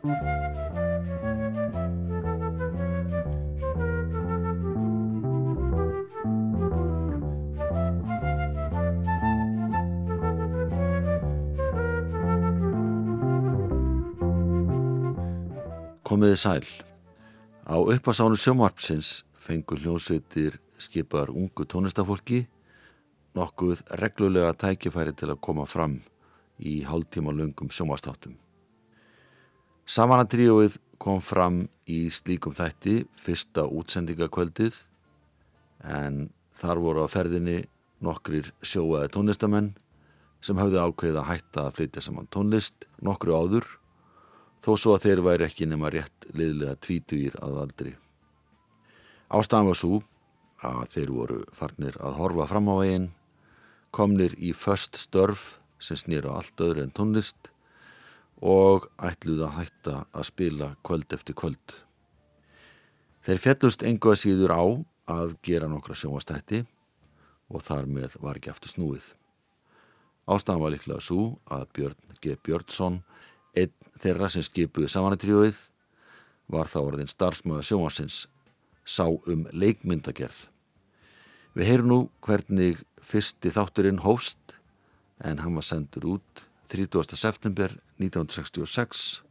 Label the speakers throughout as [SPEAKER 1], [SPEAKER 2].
[SPEAKER 1] Komiði sæl. Á uppasánu sjómarpsins fengur hljómsveitir skipar ungu tónistafólki nokkuð reglulega tækifæri til að koma fram í hálftíma lungum sjómarstáttum. Samanatríóið kom fram í slíkum þætti fyrsta útsendingakvöldið en þar voru á ferðinni nokkrir sjóaði tónlistamenn sem hafði ákveðið að hætta að flytja saman tónlist nokkru áður þó svo að þeir væri ekki nema rétt liðlega tvítugir að aldri. Ástæðan var svo að þeir voru farnir að horfa fram á veginn, komnir í först störf sem snýra allt öðru en tónlist og ætluð að hætta að spila kvöld eftir kvöld. Þeir fjallust engu að síður á að gera nokkra sjóastætti og þar með var ekki aftur snúið. Ástæðan var líklega svo að Björn G. Björnsson Einn þeirra sem skipuði samanættrijóið var þá orðin starfsmöða sjóansins sá um leikmyndagerð. Við heyrum nú hvernig fyrsti þátturinn hófst en hann var sendur út 30. september 1966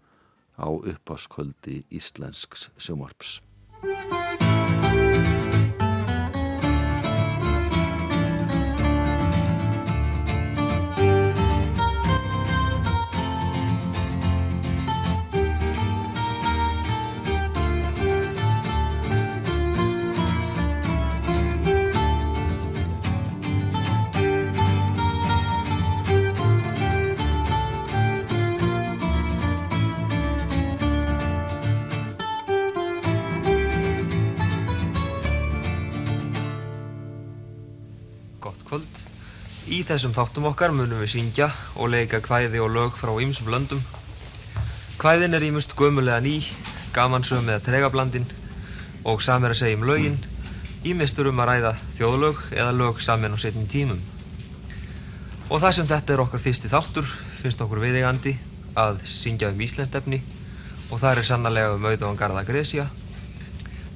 [SPEAKER 1] á uppáskvöldi Íslensks sjómarps.
[SPEAKER 2] Þessum þáttum okkar munum við syngja og leika kvæði og lög frá ýmsum löndum. Kvæðin er ímust gömulega ný, gamansöm eða tregablandin og samir að segja um lögin, ímistur um að ræða þjóðlög eða lög samin á setjum tímum. Og þar sem þetta er okkar fyrsti þáttur finnst okkur viðegandi að syngja um íslensstefni og það er sannlega um auðvitaðan Garða Gresja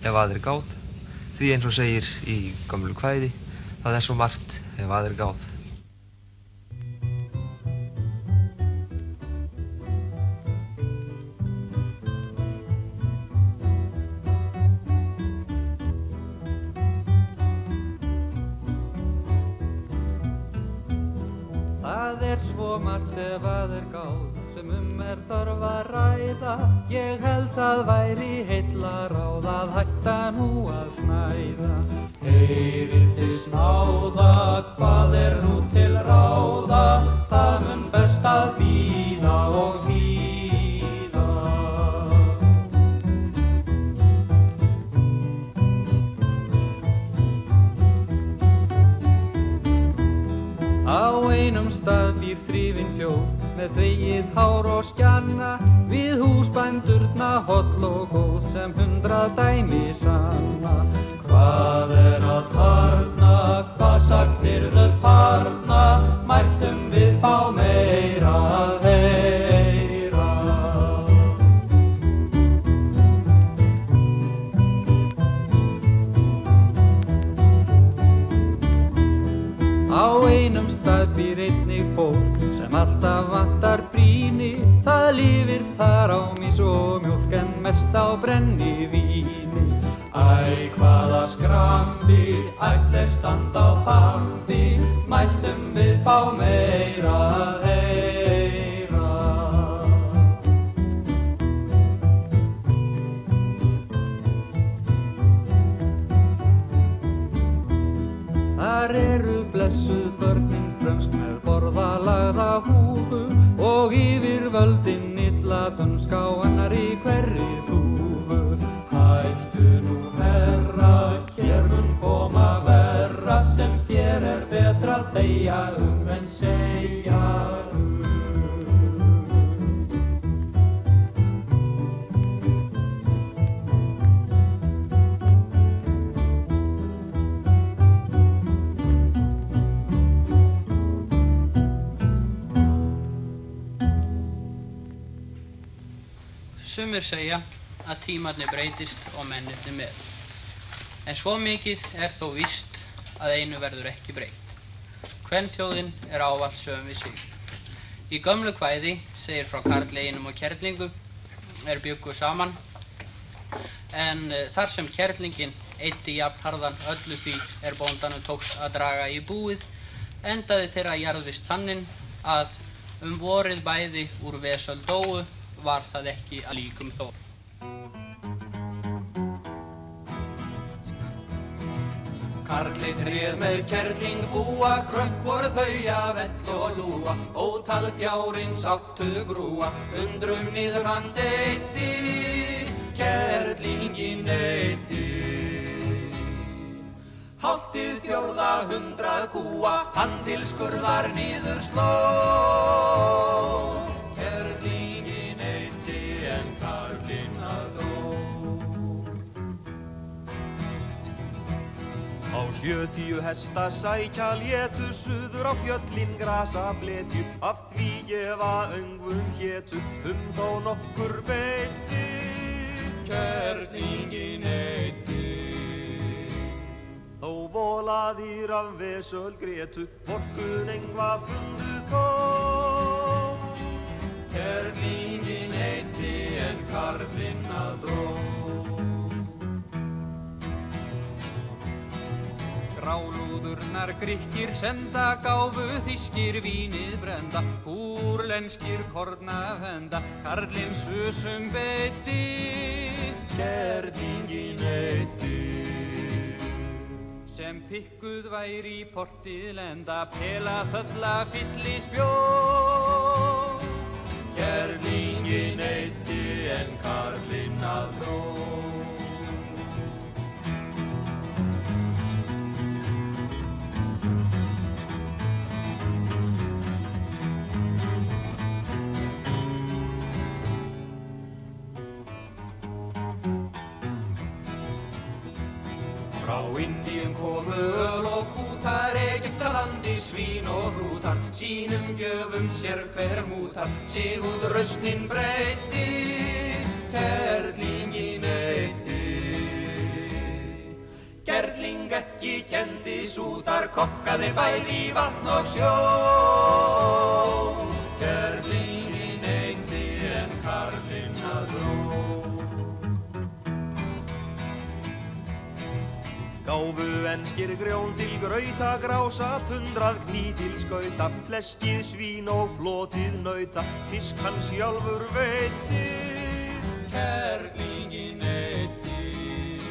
[SPEAKER 2] ef aðri gáð því eins og segir í gamlu kvæði það er svo margt ef aðri gáð.
[SPEAKER 3] Ég held það væri heilla ráð að hætta nú að snæða. Heyrið þið snáða, hvað þvegið hár og skjanna við húsbændurna holl og góð sem hundrað dæmi sanna.
[SPEAKER 4] Sumir segja að tímarnir breytist og mennirni með. En svo mikið er þó víst að einu verður ekki breytt. Hvern þjóðin er ávall sögum við sig. Í gömlu kvæði segir frá karleginum og kerlingu er bygguð saman en uh, þar sem kerlingin eitti jafnharðan öllu því er bóndanum tókst að draga í búið endaði þeirra jarðvist þannig að um vorið bæði úr vesöld dóu var það ekki að líkum þó.
[SPEAKER 3] Karlið treð með kerling búa, krökk voru þau að vell og lúa, ótal fjárins áttu grúa, undrum niður hann deiti, kerlingin eiti. Háltið fjórða hundrað kúa, hann til skurðar niður sló, sjötíu hesta sækja létu suður á fjöllin grasa bletu af því gefa öngvum hétu um þó nokkur beiti. Kjörningin eitti Þó volaðir af vesöld gretu vorkun engva fundu þó. Kjörningin eitti en karlinn að dró
[SPEAKER 5] Grálúðurnar grykkir senda gáfu þýskir vínið brenda Úrlenskir korna henda Karlinn susum beiti.
[SPEAKER 3] Kjörningin eitti
[SPEAKER 5] Sem pikkuð væri í portið lenda Pela þölla fylli spjó
[SPEAKER 3] Kjörningin eitti en karlinn að dró sínum gjöfum sér hver mútar, sig út rausnin breyti, kerlingin eitti. Kerling ekki kendi sútar, kokkaði bæði í vatn og sjó. Kerlingin eitti en karlinn að dró. Gáfu enskir grjón til grauta, grása, tundrað kný til skauta, fleskið svín og flotið nauta, fisk hann sjálfur veiti, kerlingin eitti.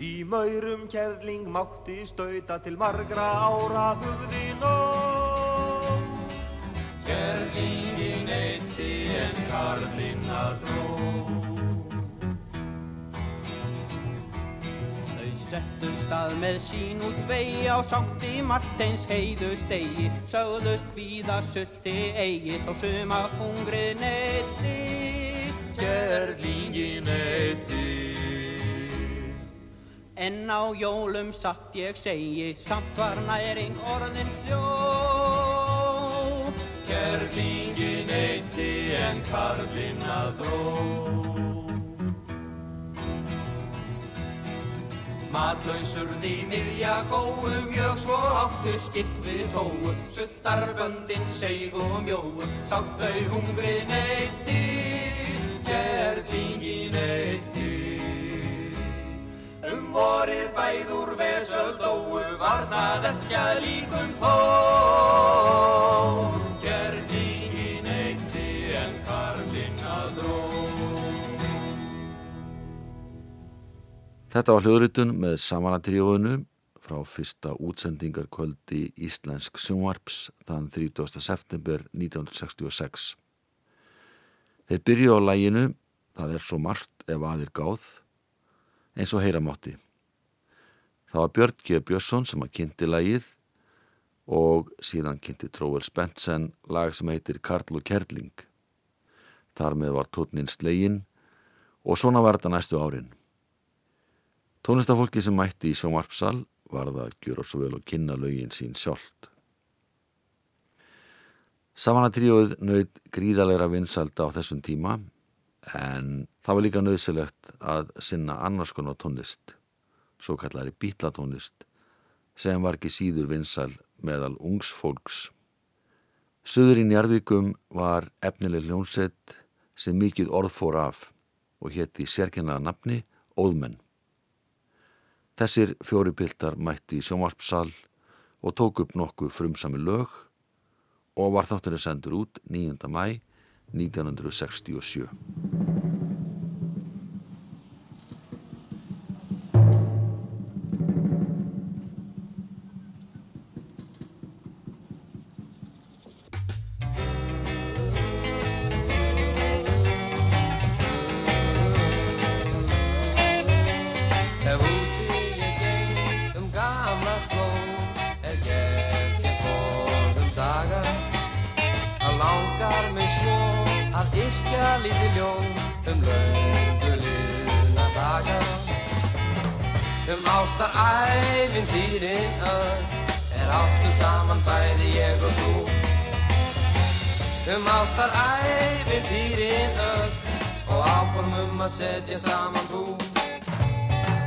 [SPEAKER 3] Í maurum kerling mátti stauta til margra ára hugði nóg. Kerlingin eitti en karlinn að dró.
[SPEAKER 4] Stað með sín út vegi á sátti Marteins heiðu stegi Sögðust hvíða sulti eigi þó suma hungrið neyti
[SPEAKER 3] Kerlingin eitti.
[SPEAKER 4] En á jólum satt ég segi Samt var næring orðin hljó
[SPEAKER 3] Kerlingin eitti en karlinn að dró. Matlausur því miðja góu, mjög svo áttu skipt við tóu, sultarböndin seig og mjóu, sátt þau hungrið neyti, kerlingin eitti. Um vorið bæð úr vesöld dóu, var það ekki að líkum þó,
[SPEAKER 1] Þetta var hljóðritun með samanatríóinu frá fyrsta útsendingarkvöldi Íslensk sjónvarps þann 30. september 1966. Þeir byrju á læginu Það er svo margt ef aðir gáð eins og heyra mátti. Það var Björn G. Björnsson sem að kynnti lægið og síðan kynnti Tróvel Spensen lag sem heitir Karl og Kerling. Þar með var tóninn slegin og svona var þetta næstu árin. Tónlistafólki sem mætti í sjómarpsal var það að gjöra svo vel og kynna lögin sín sjálft. Samanatríóið nöyð gríðalegra vinsalda á þessum tíma En það var líka nöðsilegt að sinna annars konar tónlist, svo kallari bítlatónlist, sem var ekki síður vinsal meðal ungs fólks. Suður í Njarvíkum var efnileg hljónsett sem mikið orð fór af og hétti sérkennaða nafni Óðmenn. Þessir fjóri piltar mætti í sjómarpsal og tók upp nokkur frumsami lög og var þátturinn sendur út 9. mæ 1967.
[SPEAKER 6] um ástar ævintýrin öll og áformum að setja saman þú.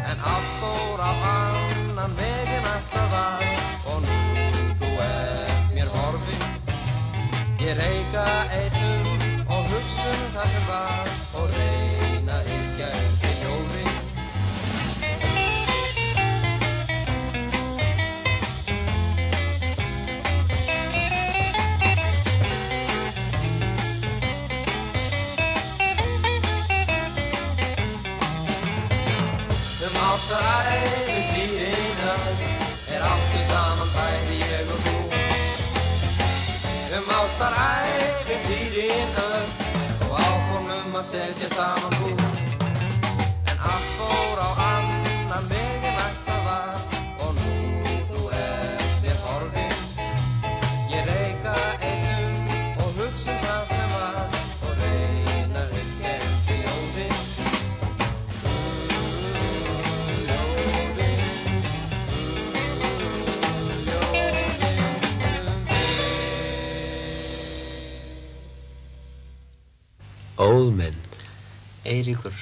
[SPEAKER 6] En allt fór á annan veginn alltaf var Og nú þú ert mér horfin. Ég reyka einnum og hugsa um það sem var Og reyna ykja að setja saman hú En allt fór á annan veginn alltaf var
[SPEAKER 7] Óðmenn,
[SPEAKER 8] Eiríkur,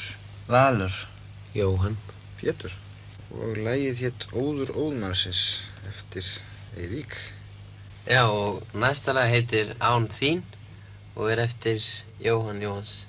[SPEAKER 9] Valur,
[SPEAKER 7] Jóhann,
[SPEAKER 10] Pétur. Og lægið hétt Óður Óðmannsins eftir Eirík.
[SPEAKER 8] Já og næsta lag heitir Án þín og er eftir Jóhann Jóhans.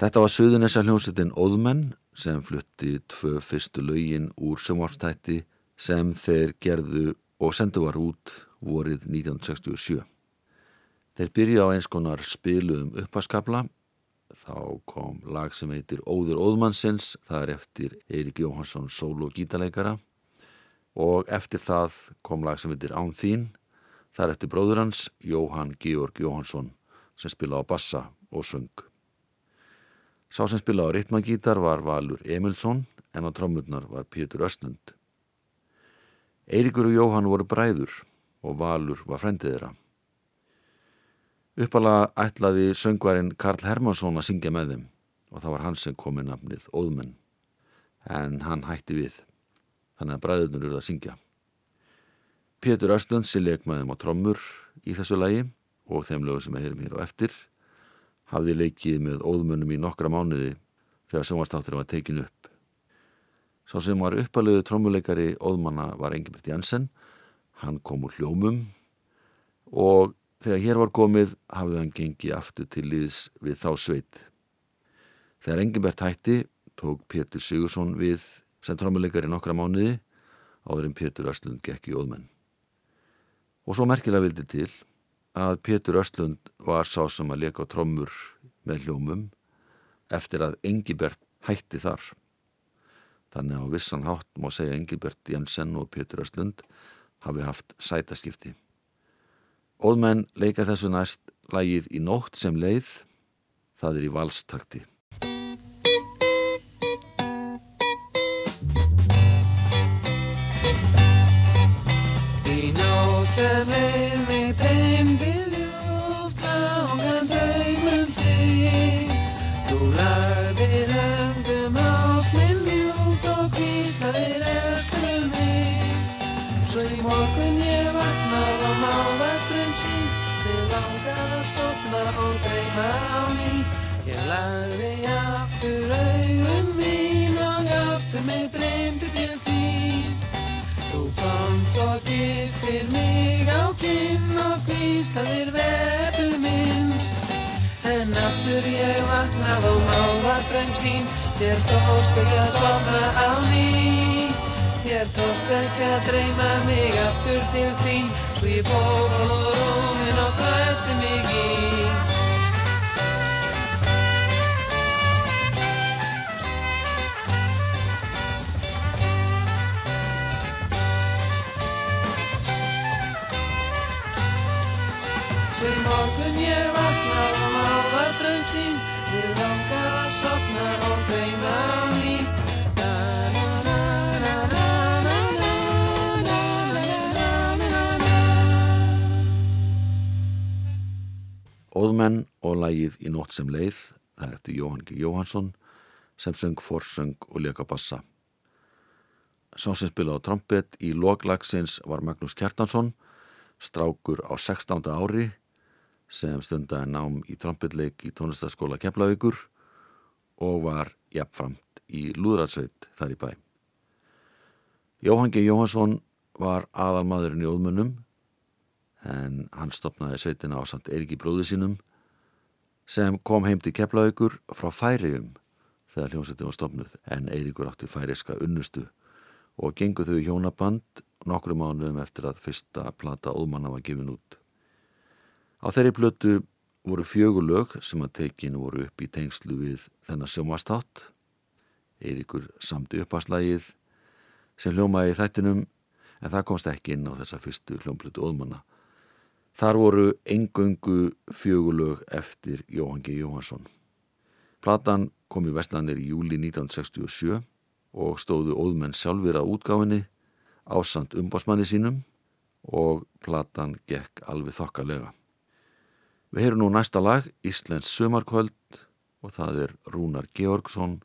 [SPEAKER 1] Þetta var Suðunessa hljómsveitin Óðmenn sem flutti tvö fyrstu lögin úr sjónvarpstætti sem þeir gerðu og sendu var út vorið 1967. Þeir byrja á eins konar spiluðum uppaskabla þá kom lag sem heitir Óður Óðmannsins, það er eftir Eirik Jóhansson solo gítarleikara og eftir það kom lag sem heitir Án þín, það er eftir bróður hans Jóhann Georg Jóhansson sem spila á bassa og sung. Sá sem spila á ritmagítar var Valur Emilsson en á trómmurnar var Pétur Östlund. Eirikur og Jóhann voru bræður og Valur var frendið þeirra. Uppalega ætlaði söngvarinn Karl Hermansson að syngja með þeim og það var hans sem kom með nafnið Óðmenn en hann hætti við þannig að bræðurnur eruð að syngja. Pétur Östlund sem leik með þeim á trommur í þessu lagi og þeim lögum sem við heyrum hér á eftir hafði leikið með Óðmennum í nokkra mánuði þegar sjónvastátturinn var tekin upp. Sá sem var uppalöðu trommuleikari Óðmanna var Engibert Janssen, hann kom úr hljómum og Þegar hér var komið hafði hann gengið aftur til liðs við þá sveit. Þegar Engibert hætti tók Pétur Sigursson við sem trommuleikari nokkra mánuði áður en Pétur Östlund gekk í óðmenn. Og svo merkilega vildi til að Pétur Östlund var sá sem að leka trommur með hljómum eftir að Engibert hætti þar. Þannig á vissan hátt má segja Engibert Jensen og Pétur Östlund hafi haft sætaskipti. Óðmenn leika þessu næst lægið í nótt sem leið, það er í valstakti.
[SPEAKER 6] Sopna og dreyma á ný. Ég lagði aftur augun mín og aftur mig dreymdi til þín. Þú komt og gistir mig á kinn og hvíslaðir verðu minn. En aftur ég vaknað og máðar draum sín. Þér tókst ekki að sopna á ný Þér tókst ekki að dreyma mig aftur til þín. Svo ég fór á rúmin og klætti mig í Svo í morgun ég vaknað og máðar draum sín. Við langar að sopna og dreyma
[SPEAKER 1] Óðmenn og lægið í nótt sem leið, það er eftir Jóhann G. Jóhansson sem söng forsöng og leka bassa. Sá sem spilaði á trompet í loglagsins var Magnús Kjartansson, strákur á 16. ári sem stundaði nám í trompetleik í tónlistaskóla Keflavíkur og var jafnframt í Lúðratsveit þar í bæ. Jóhann G. Jóhansson var aðalmaðurinn í óðmunum en hann stopnaði sveitina á samt Eiriki bróði sínum sem kom heim til Keflavíkur frá Færium þegar hljómsætti var stopnuð en Eirikur átti færiska unnustu og gengu þau hjónaband nokkru mánuðum eftir að fyrsta plata óðmanna var gefin út. Á þeirri blötu voru fjögulög sem að tekin voru upp í tengslu við þennar sjómastátt. Eirikur samti uppaslægið sem hljómaði í þættinum en það komst ekki inn á þessa fyrstu hljómblötu óðmanna. Þar voru engöngu fjögulög eftir Jóhann G. Jóhansson. Platan kom í Vestlandir í júli 1967 og stóðu óðmenn sjálfur að útgáfinni ásand umbásmanni sínum og platan gekk alveg þokkalega. Við heyrum nú næsta lag, Íslensk sömarkvöld og það er Rúnar Georgsson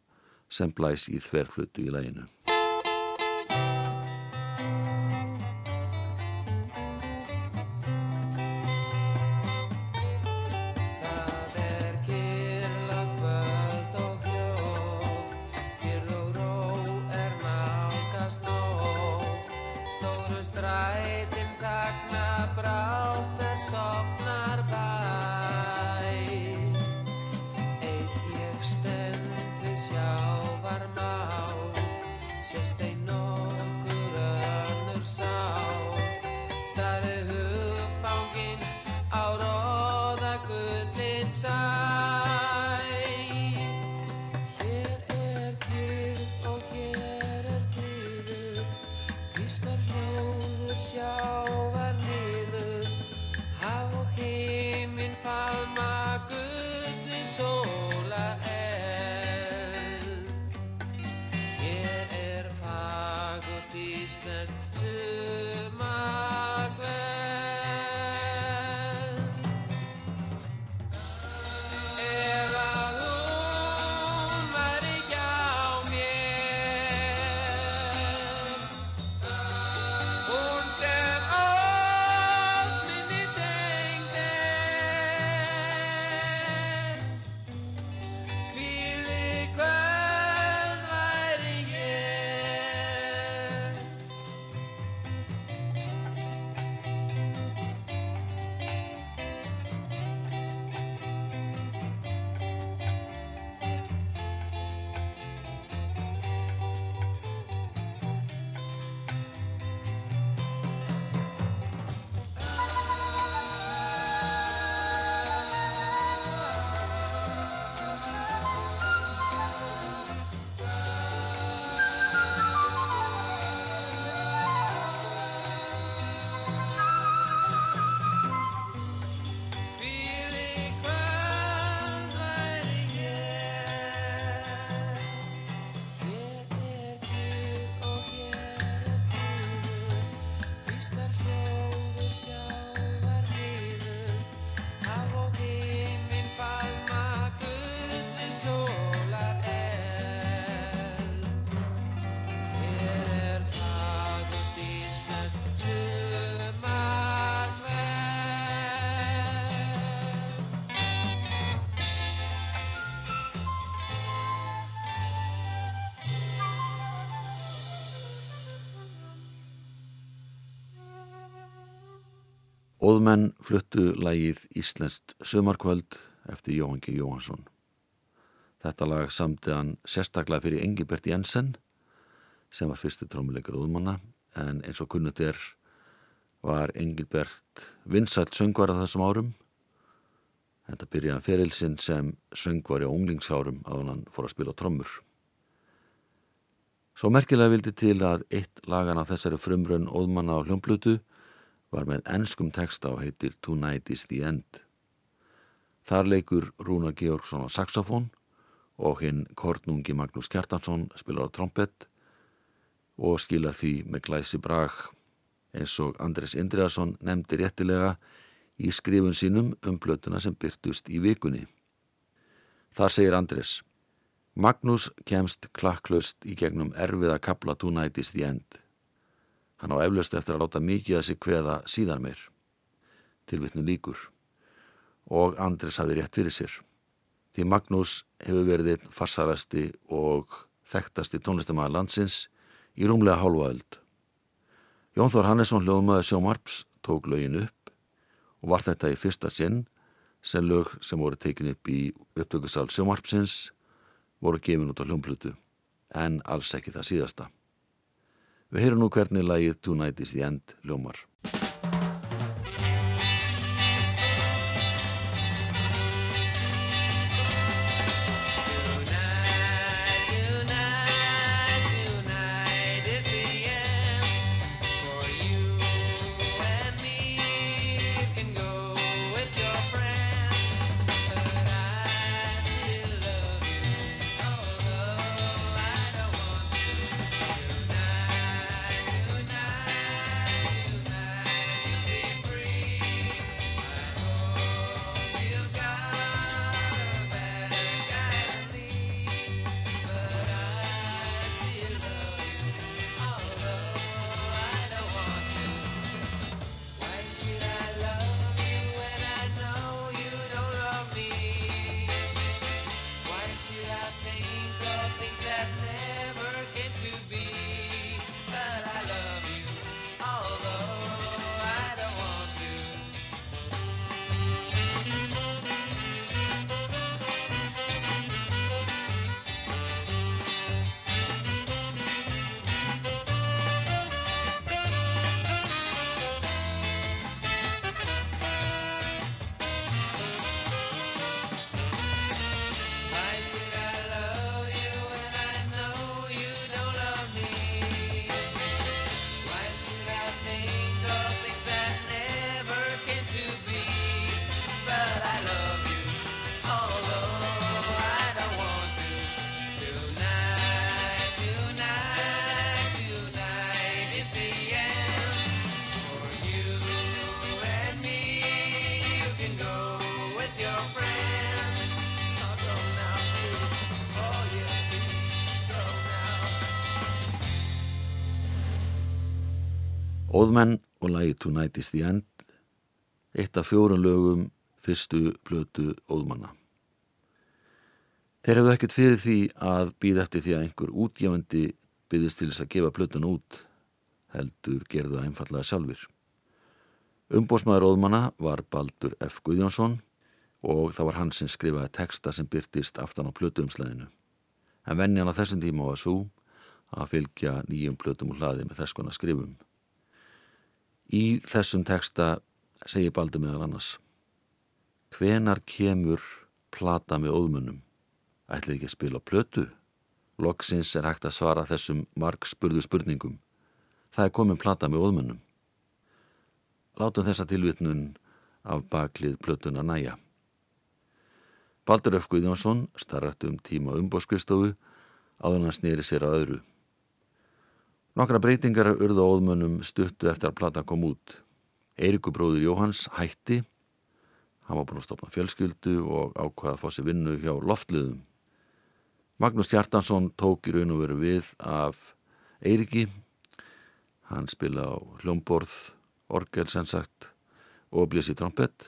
[SPEAKER 1] sem blæs í þverflutu í læginu. Óðmenn fluttu lægið Íslenskt sömarkvöld eftir Jóhann G. Jóhansson. Þetta lag samti hann sérstaklega fyrir Engilbert Jensen sem var fyrsti trómuleikar óðmanna en eins og kunnut er var Engilbert vinsælt söngvar á þessum árum. Þetta byrjaði hann ferilsinn sem söngvar á unglingsárum að hann fór að spila trommur. Svo merkilega vildi til að eitt lagan af þessari frumrönn óðmanna á hljómblutu var með enskum texta og heitir Tonight is the End. Þar leikur Rúnar Georgsson á saxofón og hinn Kornungi Magnús Kjartansson spilar á trompet og skilar því með glæsi brag eins og Andres Indriðarsson nefndi réttilega í skrifun sínum um blötuna sem byrtust í vikunni. Þar segir Andres Magnús kemst klakklaust í gegnum erfiða kapla Tonight is the End. Hann á eflaust eftir að láta mikið að sig kveða síðan meir. Tilvittnu líkur. Og Andres hafði rétt fyrir sér. Því Magnús hefur verið einn farsarasti og þekktasti tónlistamæður landsins í rúmlega hálfa öld. Jón Þór Hannesson hljóðmaður sjómarps tók lögin upp og var þetta í fyrsta sinn sem lög sem voru tekin upp í upptökusal sjómarpsins voru gefin út á hljómplutu en alls ekki það síðasta. Við heyrum nú hvernig lagið Tonight is the End ljómar. Óðmenn og lagi Tonight is the End, eitt af fjórun lögum fyrstu plötu Óðmanna. Þeir hefðu ekkert fyrir því að býða eftir því að einhver útgefandi byggðist til þess að gefa plötun út, heldur gerðu það einfallega sjálfur. Umbósmaður Óðmanna var Baldur F. Guðjónsson og það var hann sem skrifaði texta sem byrtist aftan á plötuumslæðinu. En vennjan á þessum tíma var svo að fylgja nýjum plötum úr hlaði með þess konar skrifum. Í þessum texta segir Baldur meðal annars Hvenar kemur plata með óðmunum? Ætlið ekki að spila plötu? Loksins er hægt að svara þessum marg spurðu spurningum. Það er komin plata með óðmunum. Látum þessa tilvitnun af baklið plötuna næja. Baldur F. Guðjónsson starrætt um tíma umbóskristofu áður hann snýri sér að öðru. Nokkra breytingar urðu óðmönnum stuttu eftir að plata kom út. Eiriku bróður Jóhans hætti, hann var búin að stopna fjölskyldu og ákvaða að fá sér vinnu hjá loftliðum. Magnús Hjartansson tók í raun og veru við af Eiriki, hann spila á hljómborð, orgel sem sagt og blés í trompett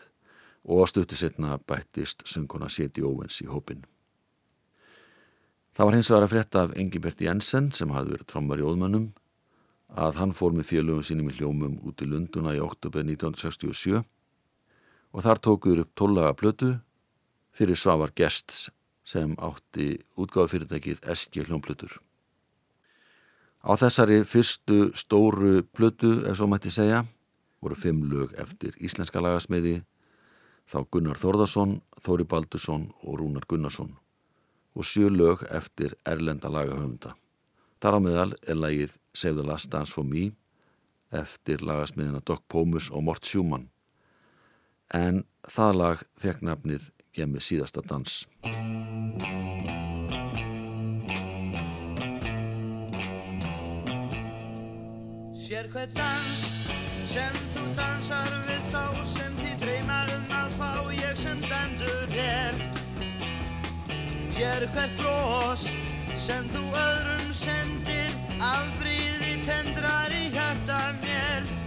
[SPEAKER 1] og stuttu setna bættist sönguna Seti Óvens í hópin. Það var hins vegar að frétta af Engibert Jensen sem hafði verið trommar í óðmönnum að hann fór með félögum sínum í hljómum út í Lunduna í oktober 1967 og þar tókuður upp tóllaga plötu fyrir Svavar Gests sem átti útgáðufyrirtækið Eski hljómplötur. Á þessari fyrstu stóru plötu, ef svo mætti segja, voru fimm lög eftir íslenska lagasmiði, þá Gunnar Þórðarsson, Þóri Baldursson og Rúnar Gunnarsson og sjö lög eftir erlenda lagahöfunda. Þar á meðal er lagið Save the Last Dance for Me eftir lagasmiðina Doc Pomus og Mort Schumann en það lag fekk nafnið Gemmi síðasta dans.
[SPEAKER 9] Sér hvert dans sem þú dansar við Sér hvert brós sem þú öðrum sendir. Afbríði tendrar í hjarta mér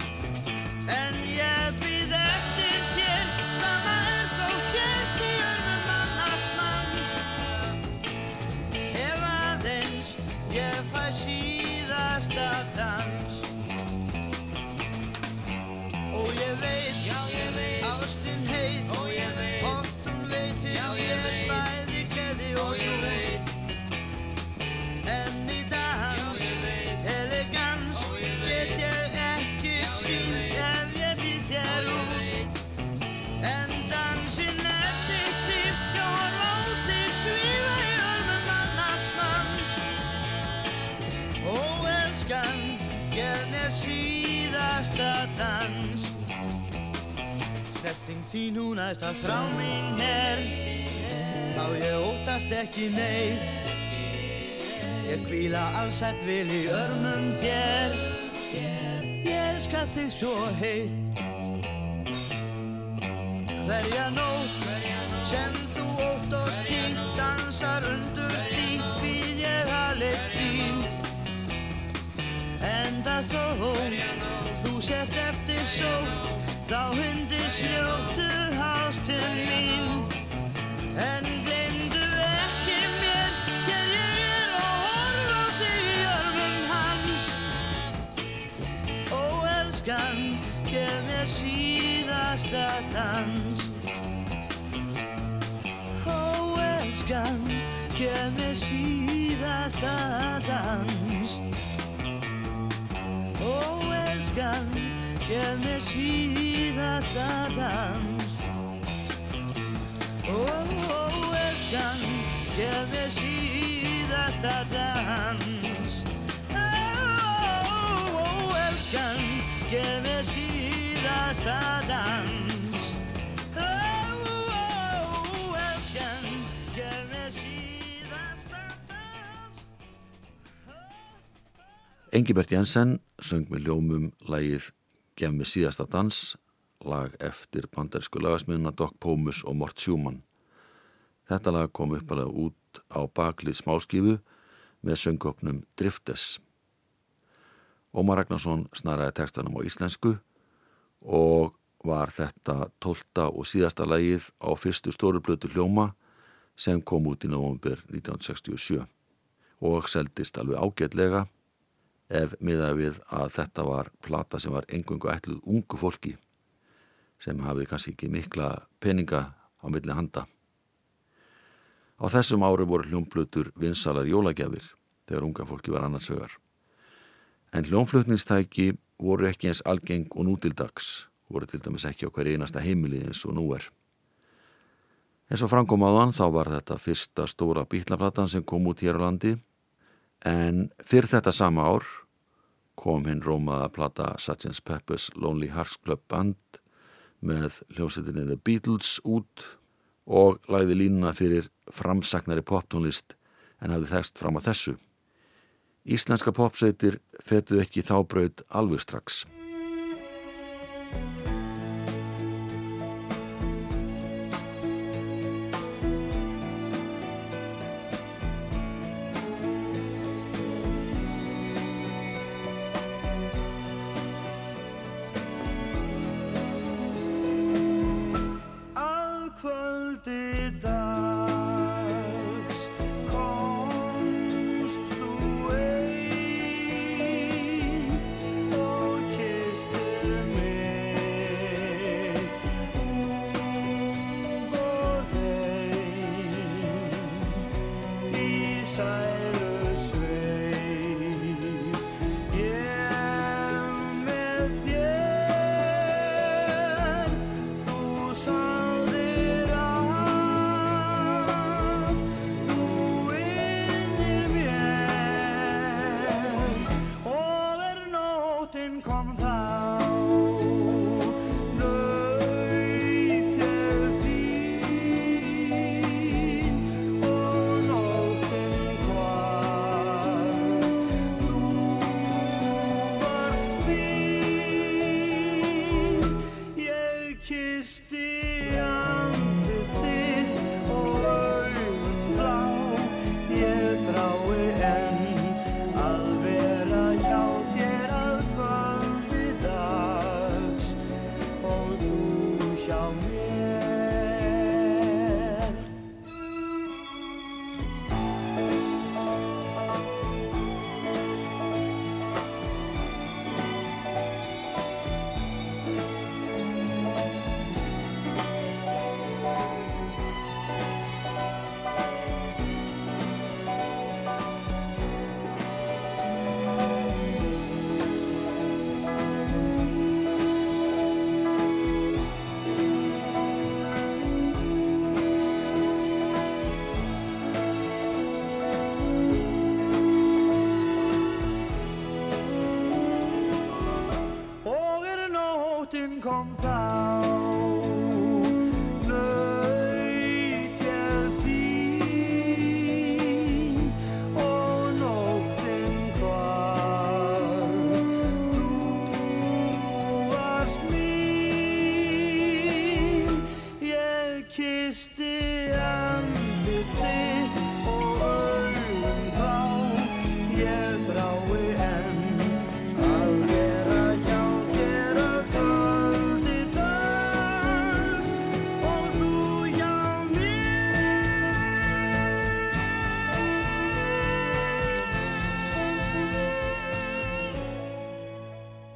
[SPEAKER 9] aðst að frá mín er. Þá ég ótast ekki neitt. Ég kvíla allsett vil í örmum þér. Ég elska þig svo heitt. Hverja nótt sem þú ótt og tínt Dansar undur því býð ég að leik þín. Enda þó þú sett eftir sótt Þá hundi sljóttu hástum mín? En glemdu ekki mér Þegar ég er og horfa þig í örmum hans. Ó elskan, gef mér síðasta dans. Ó elskan, gef mér síðasta dans. Ó elskan, gef mér síðasta dans Ó elskan, gef mér síðasta dans Ó elskan, gef mér síðasta dans
[SPEAKER 1] Engibert Jensen söng með ljómum lagið Gef mig síðasta dans, lag eftir bandarísku lagasmiðuna Doc Pomus og Mort Schumann. Þetta lag kom uppalega út á baklið smáskifu með söngopnum Driftes. Ómar Ragnarsson snaraði textanum á íslensku og var þetta tólta og síðasta lægið á fyrstu stórublötu hljóma sem kom út í november 1967 og seldist alveg ágætlega ef miða við að þetta var plata sem var engungu ætluð ungu fólki sem hafið kannski ekki mikla peninga á milli handa. Á þessum ári voru hljómblötur vinsalar jólagjafir þegar unga fólki var annars vegar. En hljómflutningstæki voru ekki eins algeng og nútildags, voru til dæmis ekki á hverju einasta heimili eins og nú er. Eins og framkom áðan þá var þetta fyrsta stóra bítlaplatan sem kom út hér á landi en fyrir þetta sama ár kom hinn rómaða plata Sgt. Pepper's Lonely Hearts Club Band með hljómsveitinni The Beatles út og lagði línuna fyrir framsagnari poptónlist en hafði þekst fram á þessu. Íslenska popsveitir fetuð ekki þá braut alveg strax.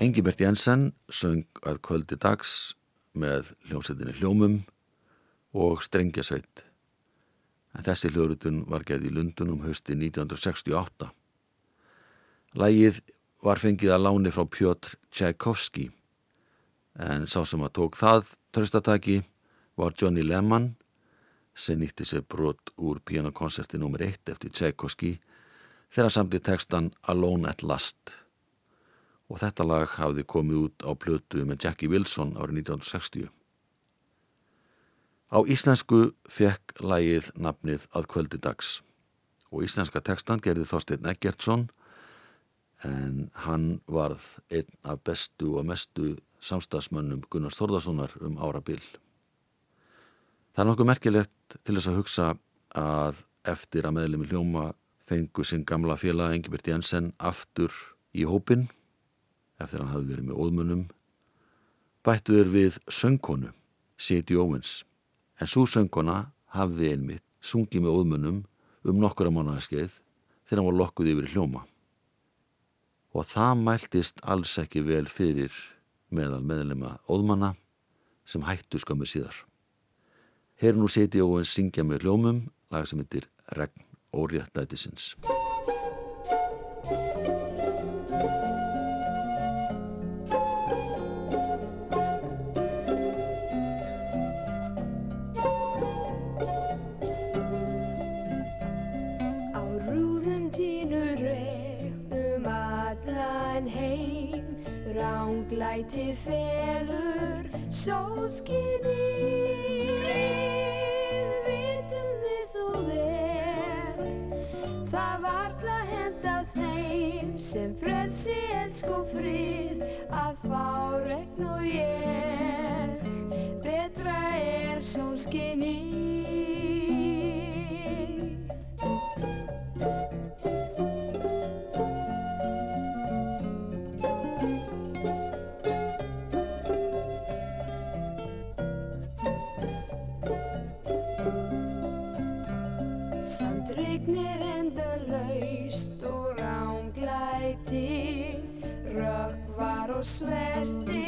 [SPEAKER 1] Engibert Jensen söng að kvöldi dags með hljómsveitinni hljómum og strengjasveit. En þessi hljóðrutun var gerð í Lundunum hausti 1968. Lægið var fengið að láni frá Pjotr Tchaikovsky en sá sem að tók það tröstataki var Johnny Lehmann sem nýtti sér brot úr pianokonserti nr. 1 eftir Tchaikovsky þegar samti textan Alone at Last og þetta lag hafði komið út á plötu með Jackie Wilson árið 1960. Á íslensku fekk lagið nafnið að kvöldi dags og íslenska textan gerði Þorstein Eggertsson en hann varð einn af bestu og mestu samstagsmönnum Gunnars Þórðarssonar um árabil. Það er nokkuð merkilegt til þess að hugsa að eftir að meðlemi hljóma fengu sinn gamla félag Engibert Jensen aftur í hópin eftir hann hafi verið með óðmunum, bættu þeir við söngkonu, Sadie Owens, en svo söngkona hafði einmitt sungið með óðmunum um nokkura mánuðarskeið þegar hann var lokkuð yfir hljóma. Og það mæltist alls ekki vel fyrir meðal meðlema óðmanna sem hættu skömmu síðar. Hér nú Sadie Owens syngja með hljómum, lag sem heitir Regn óréttætisins.
[SPEAKER 11] Ránglæti felur sólskinnið Vitum við þó vel. Það varla henda þeim sem frelsi elsk og frið. Að fá regn og ég Betra er sólskinnið Sandrignir endalaust og ránglæti Rökkvar og svertir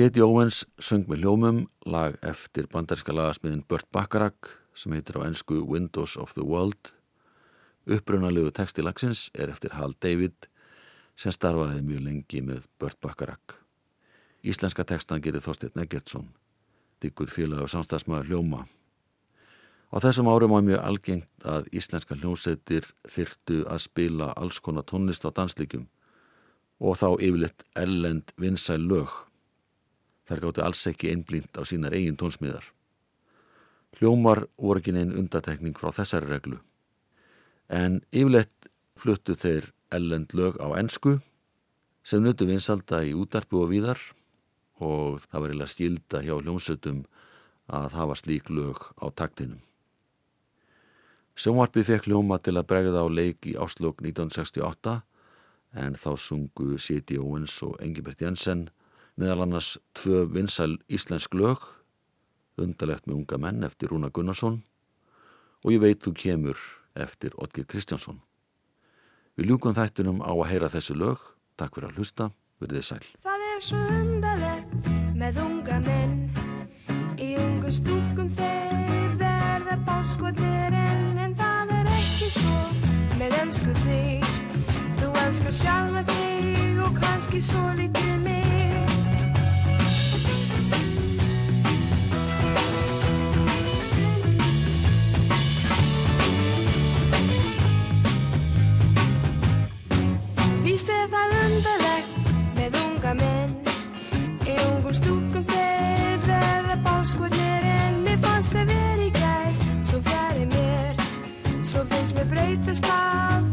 [SPEAKER 1] Sadie Owens söng með hljómum lag eftir bandarska lagasmiðin Burt Bacharach sem heitir á ennsku Windows of the World. Upprunalegu texti lagsins er eftir Hal David sem starfaði mjög lengi með Burt Bacharach. Íslenska textan gerir Þorsteinn Eggertsson, diggur félag og samstagsmaður hljóma. Á þessum árum var mjög algengt að íslenska hljómsveitir þyrtu að spila alls konar tónlist á dansleikum og þá yfirleitt erlend vinsæl lög. Þær gáttu alls ekki einblínt á sínar eigin tónsmiðar. Hljómar voru ekki neinn undatekning frá þessari reglu. En yfirleitt fluttu þeir ellend lög á ensku sem nutu vinsalda í útarpu og víðar og það var eiginlega skilda hjá hljómsveitum að hafa slík lög á taktinum. Sjónvarpi fekk hljóma til að bregða á leik í áslokk 1968 en þá sungu Siti Owens og Engibert Jensen meðal annars tvö vinsæl íslensk lög, Undarlegt með unga menn eftir Rúna Gunnarsson og Ég veit þú kemur eftir Otgir Kristjánsson. Við ljúkum þættinum á að heyra þessu lög. Takk fyrir að hlusta, verðið sæl.
[SPEAKER 11] Það er svo undarlegt með unga menn Í ungum stúkum þeir verða bálskotnir enn En það er ekki svo með önsku þig Þú önskar sjálfa þig og kannski svo litið mig Stefán undarlegt með unga menn. Í ungum stúkum þeir verða bálskotnir en mér fannst það verið gæt svo fjarið mér svo finnst mér breytast af